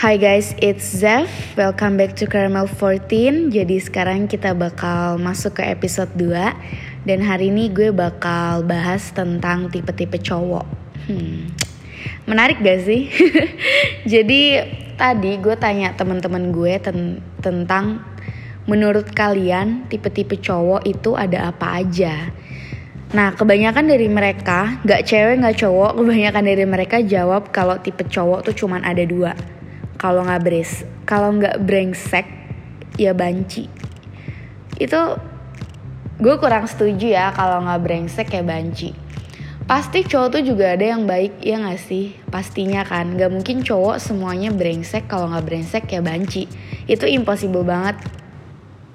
Hi guys, it's Zev. Welcome back to Caramel 14. Jadi sekarang kita bakal masuk ke episode 2 dan hari ini gue bakal bahas tentang tipe-tipe cowok. Hmm. Menarik gak sih? Jadi tadi gue tanya teman-teman gue ten tentang menurut kalian tipe-tipe cowok itu ada apa aja? Nah, kebanyakan dari mereka, gak cewek gak cowok, kebanyakan dari mereka jawab kalau tipe cowok tuh cuman ada dua kalau nggak beres kalau nggak brengsek ya banci. Itu gue kurang setuju ya kalau nggak brengsek ya banci. Pasti cowok tuh juga ada yang baik ya nggak sih? Pastinya kan nggak mungkin cowok semuanya brengsek kalau nggak brengsek ya banci. Itu impossible banget.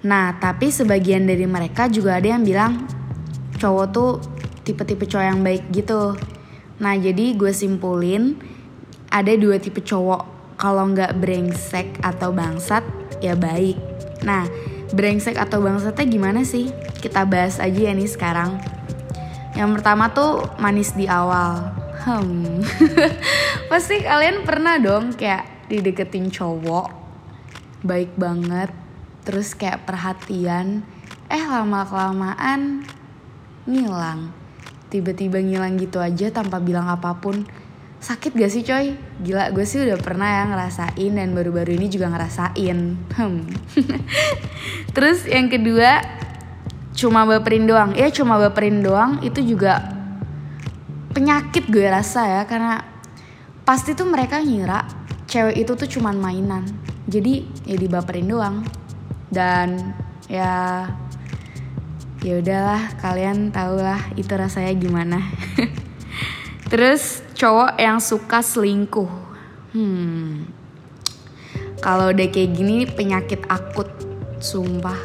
Nah tapi sebagian dari mereka juga ada yang bilang cowok tuh tipe-tipe cowok yang baik gitu. Nah jadi gue simpulin ada dua tipe cowok kalau nggak brengsek atau bangsat ya baik. Nah, brengsek atau bangsatnya gimana sih? Kita bahas aja ya nih sekarang. Yang pertama tuh manis di awal. Hmm. Pasti kalian pernah dong kayak dideketin cowok baik banget, terus kayak perhatian, eh lama kelamaan ngilang. Tiba-tiba ngilang gitu aja tanpa bilang apa pun Sakit gak sih coy? Gila gue sih udah pernah ya ngerasain dan baru-baru ini juga ngerasain. Hmm. Terus yang kedua cuma baperin doang. Ya cuma baperin doang itu juga penyakit gue rasa ya karena pasti tuh mereka ngira cewek itu tuh cuman mainan. Jadi ya dibaperin doang. Dan ya ya udahlah kalian tau lah itu rasanya gimana. Terus cowok yang suka selingkuh. Hmm. Kalau udah kayak gini penyakit akut, sumpah.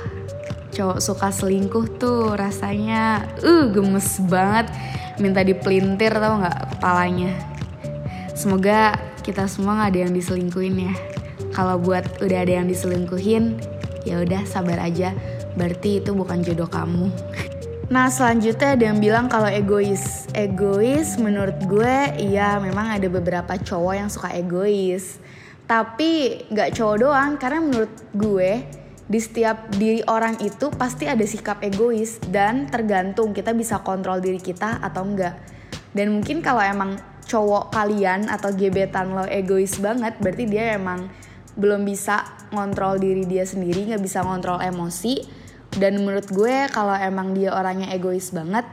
Cowok suka selingkuh tuh rasanya uh gemes banget. Minta dipelintir tau nggak kepalanya. Semoga kita semua nggak ada yang diselingkuhin ya. Kalau buat udah ada yang diselingkuhin, ya udah sabar aja. Berarti itu bukan jodoh kamu. Nah selanjutnya ada yang bilang kalau egois. Egois menurut gue iya memang ada beberapa cowok yang suka egois. Tapi gak cowok doang karena menurut gue di setiap diri orang itu pasti ada sikap egois Dan tergantung kita bisa kontrol diri kita atau enggak Dan mungkin kalau emang cowok kalian atau gebetan lo egois banget Berarti dia emang belum bisa ngontrol diri dia sendiri, gak bisa ngontrol emosi dan menurut gue kalau emang dia orangnya egois banget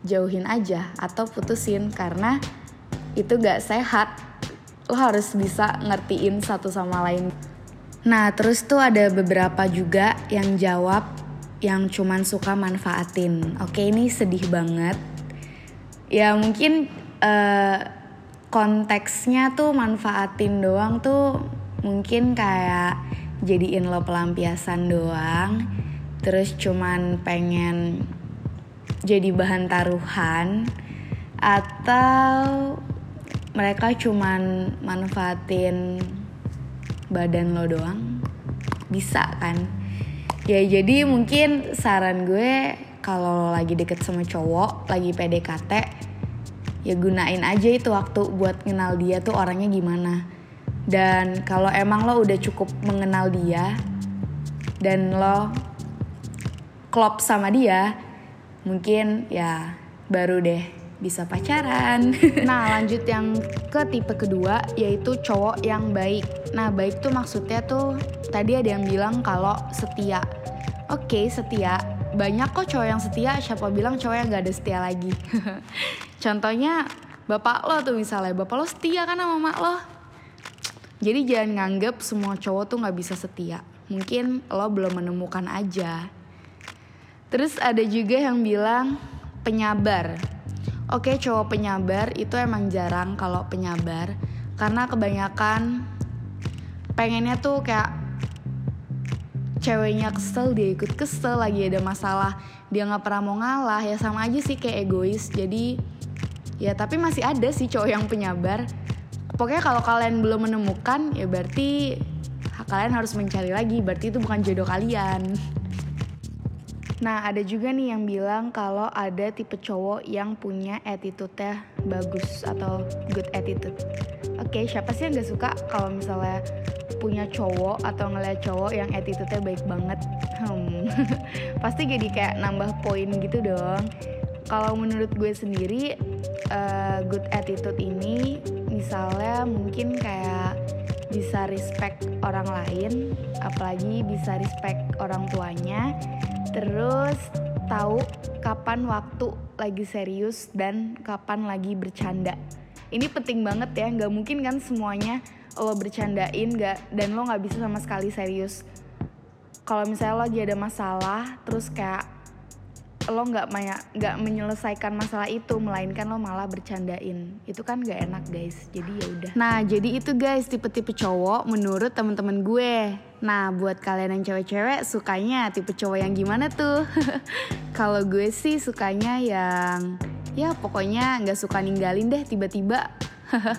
jauhin aja atau putusin. Karena itu gak sehat. Lo harus bisa ngertiin satu sama lain. Nah terus tuh ada beberapa juga yang jawab yang cuman suka manfaatin. Oke ini sedih banget. Ya mungkin uh, konteksnya tuh manfaatin doang tuh mungkin kayak jadiin lo pelampiasan doang terus cuman pengen jadi bahan taruhan atau mereka cuman manfaatin badan lo doang? Bisa kan? Ya jadi mungkin saran gue kalau lagi deket sama cowok lagi PDKT ya gunain aja itu waktu buat kenal dia tuh orangnya gimana. Dan kalau emang lo udah cukup mengenal dia dan lo klop sama dia, mungkin ya baru deh bisa pacaran. Nah lanjut yang ke tipe kedua yaitu cowok yang baik. Nah baik tuh maksudnya tuh tadi ada yang bilang kalau setia. Oke okay, setia. Banyak kok cowok yang setia, siapa bilang cowok yang gak ada setia lagi. Contohnya bapak lo tuh misalnya, bapak lo setia kan sama mak lo. Jadi jangan nganggep semua cowok tuh gak bisa setia. Mungkin lo belum menemukan aja. Terus ada juga yang bilang penyabar. Oke, cowok penyabar itu emang jarang kalau penyabar. Karena kebanyakan pengennya tuh kayak ceweknya kesel dia ikut kesel lagi ada masalah dia nggak pernah mau ngalah. Ya sama aja sih kayak egois. Jadi ya tapi masih ada sih cowok yang penyabar. Pokoknya kalau kalian belum menemukan ya berarti kalian harus mencari lagi. Berarti itu bukan jodoh kalian Nah, ada juga nih yang bilang kalau ada tipe cowok yang punya attitude-nya bagus atau good attitude. Oke, okay, siapa sih yang gak suka kalau misalnya punya cowok atau ngeliat cowok yang attitude-nya baik banget? Hmm, pasti jadi kayak nambah poin gitu dong. Kalau menurut gue sendiri, uh, good attitude ini misalnya mungkin kayak bisa respect orang lain, apalagi bisa respect orang tuanya, terus tahu kapan waktu lagi serius dan kapan lagi bercanda. Ini penting banget ya, nggak mungkin kan semuanya lo bercandain gak, dan lo nggak bisa sama sekali serius. Kalau misalnya lo lagi ada masalah, terus kayak lo nggak nggak menyelesaikan masalah itu melainkan lo malah bercandain. Itu kan gak enak guys. Jadi ya udah. Nah jadi itu guys tipe-tipe cowok menurut temen-temen gue. Nah buat kalian yang cewek-cewek sukanya tipe cowok yang gimana tuh? Kalau gue sih sukanya yang ya pokoknya nggak suka ninggalin deh tiba-tiba.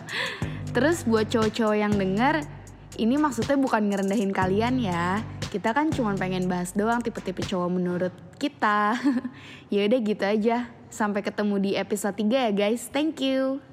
Terus buat cowok-cowok yang denger ini maksudnya bukan ngerendahin kalian ya kita kan cuma pengen bahas doang tipe-tipe cowok menurut kita. ya udah gitu aja. Sampai ketemu di episode 3 ya guys. Thank you.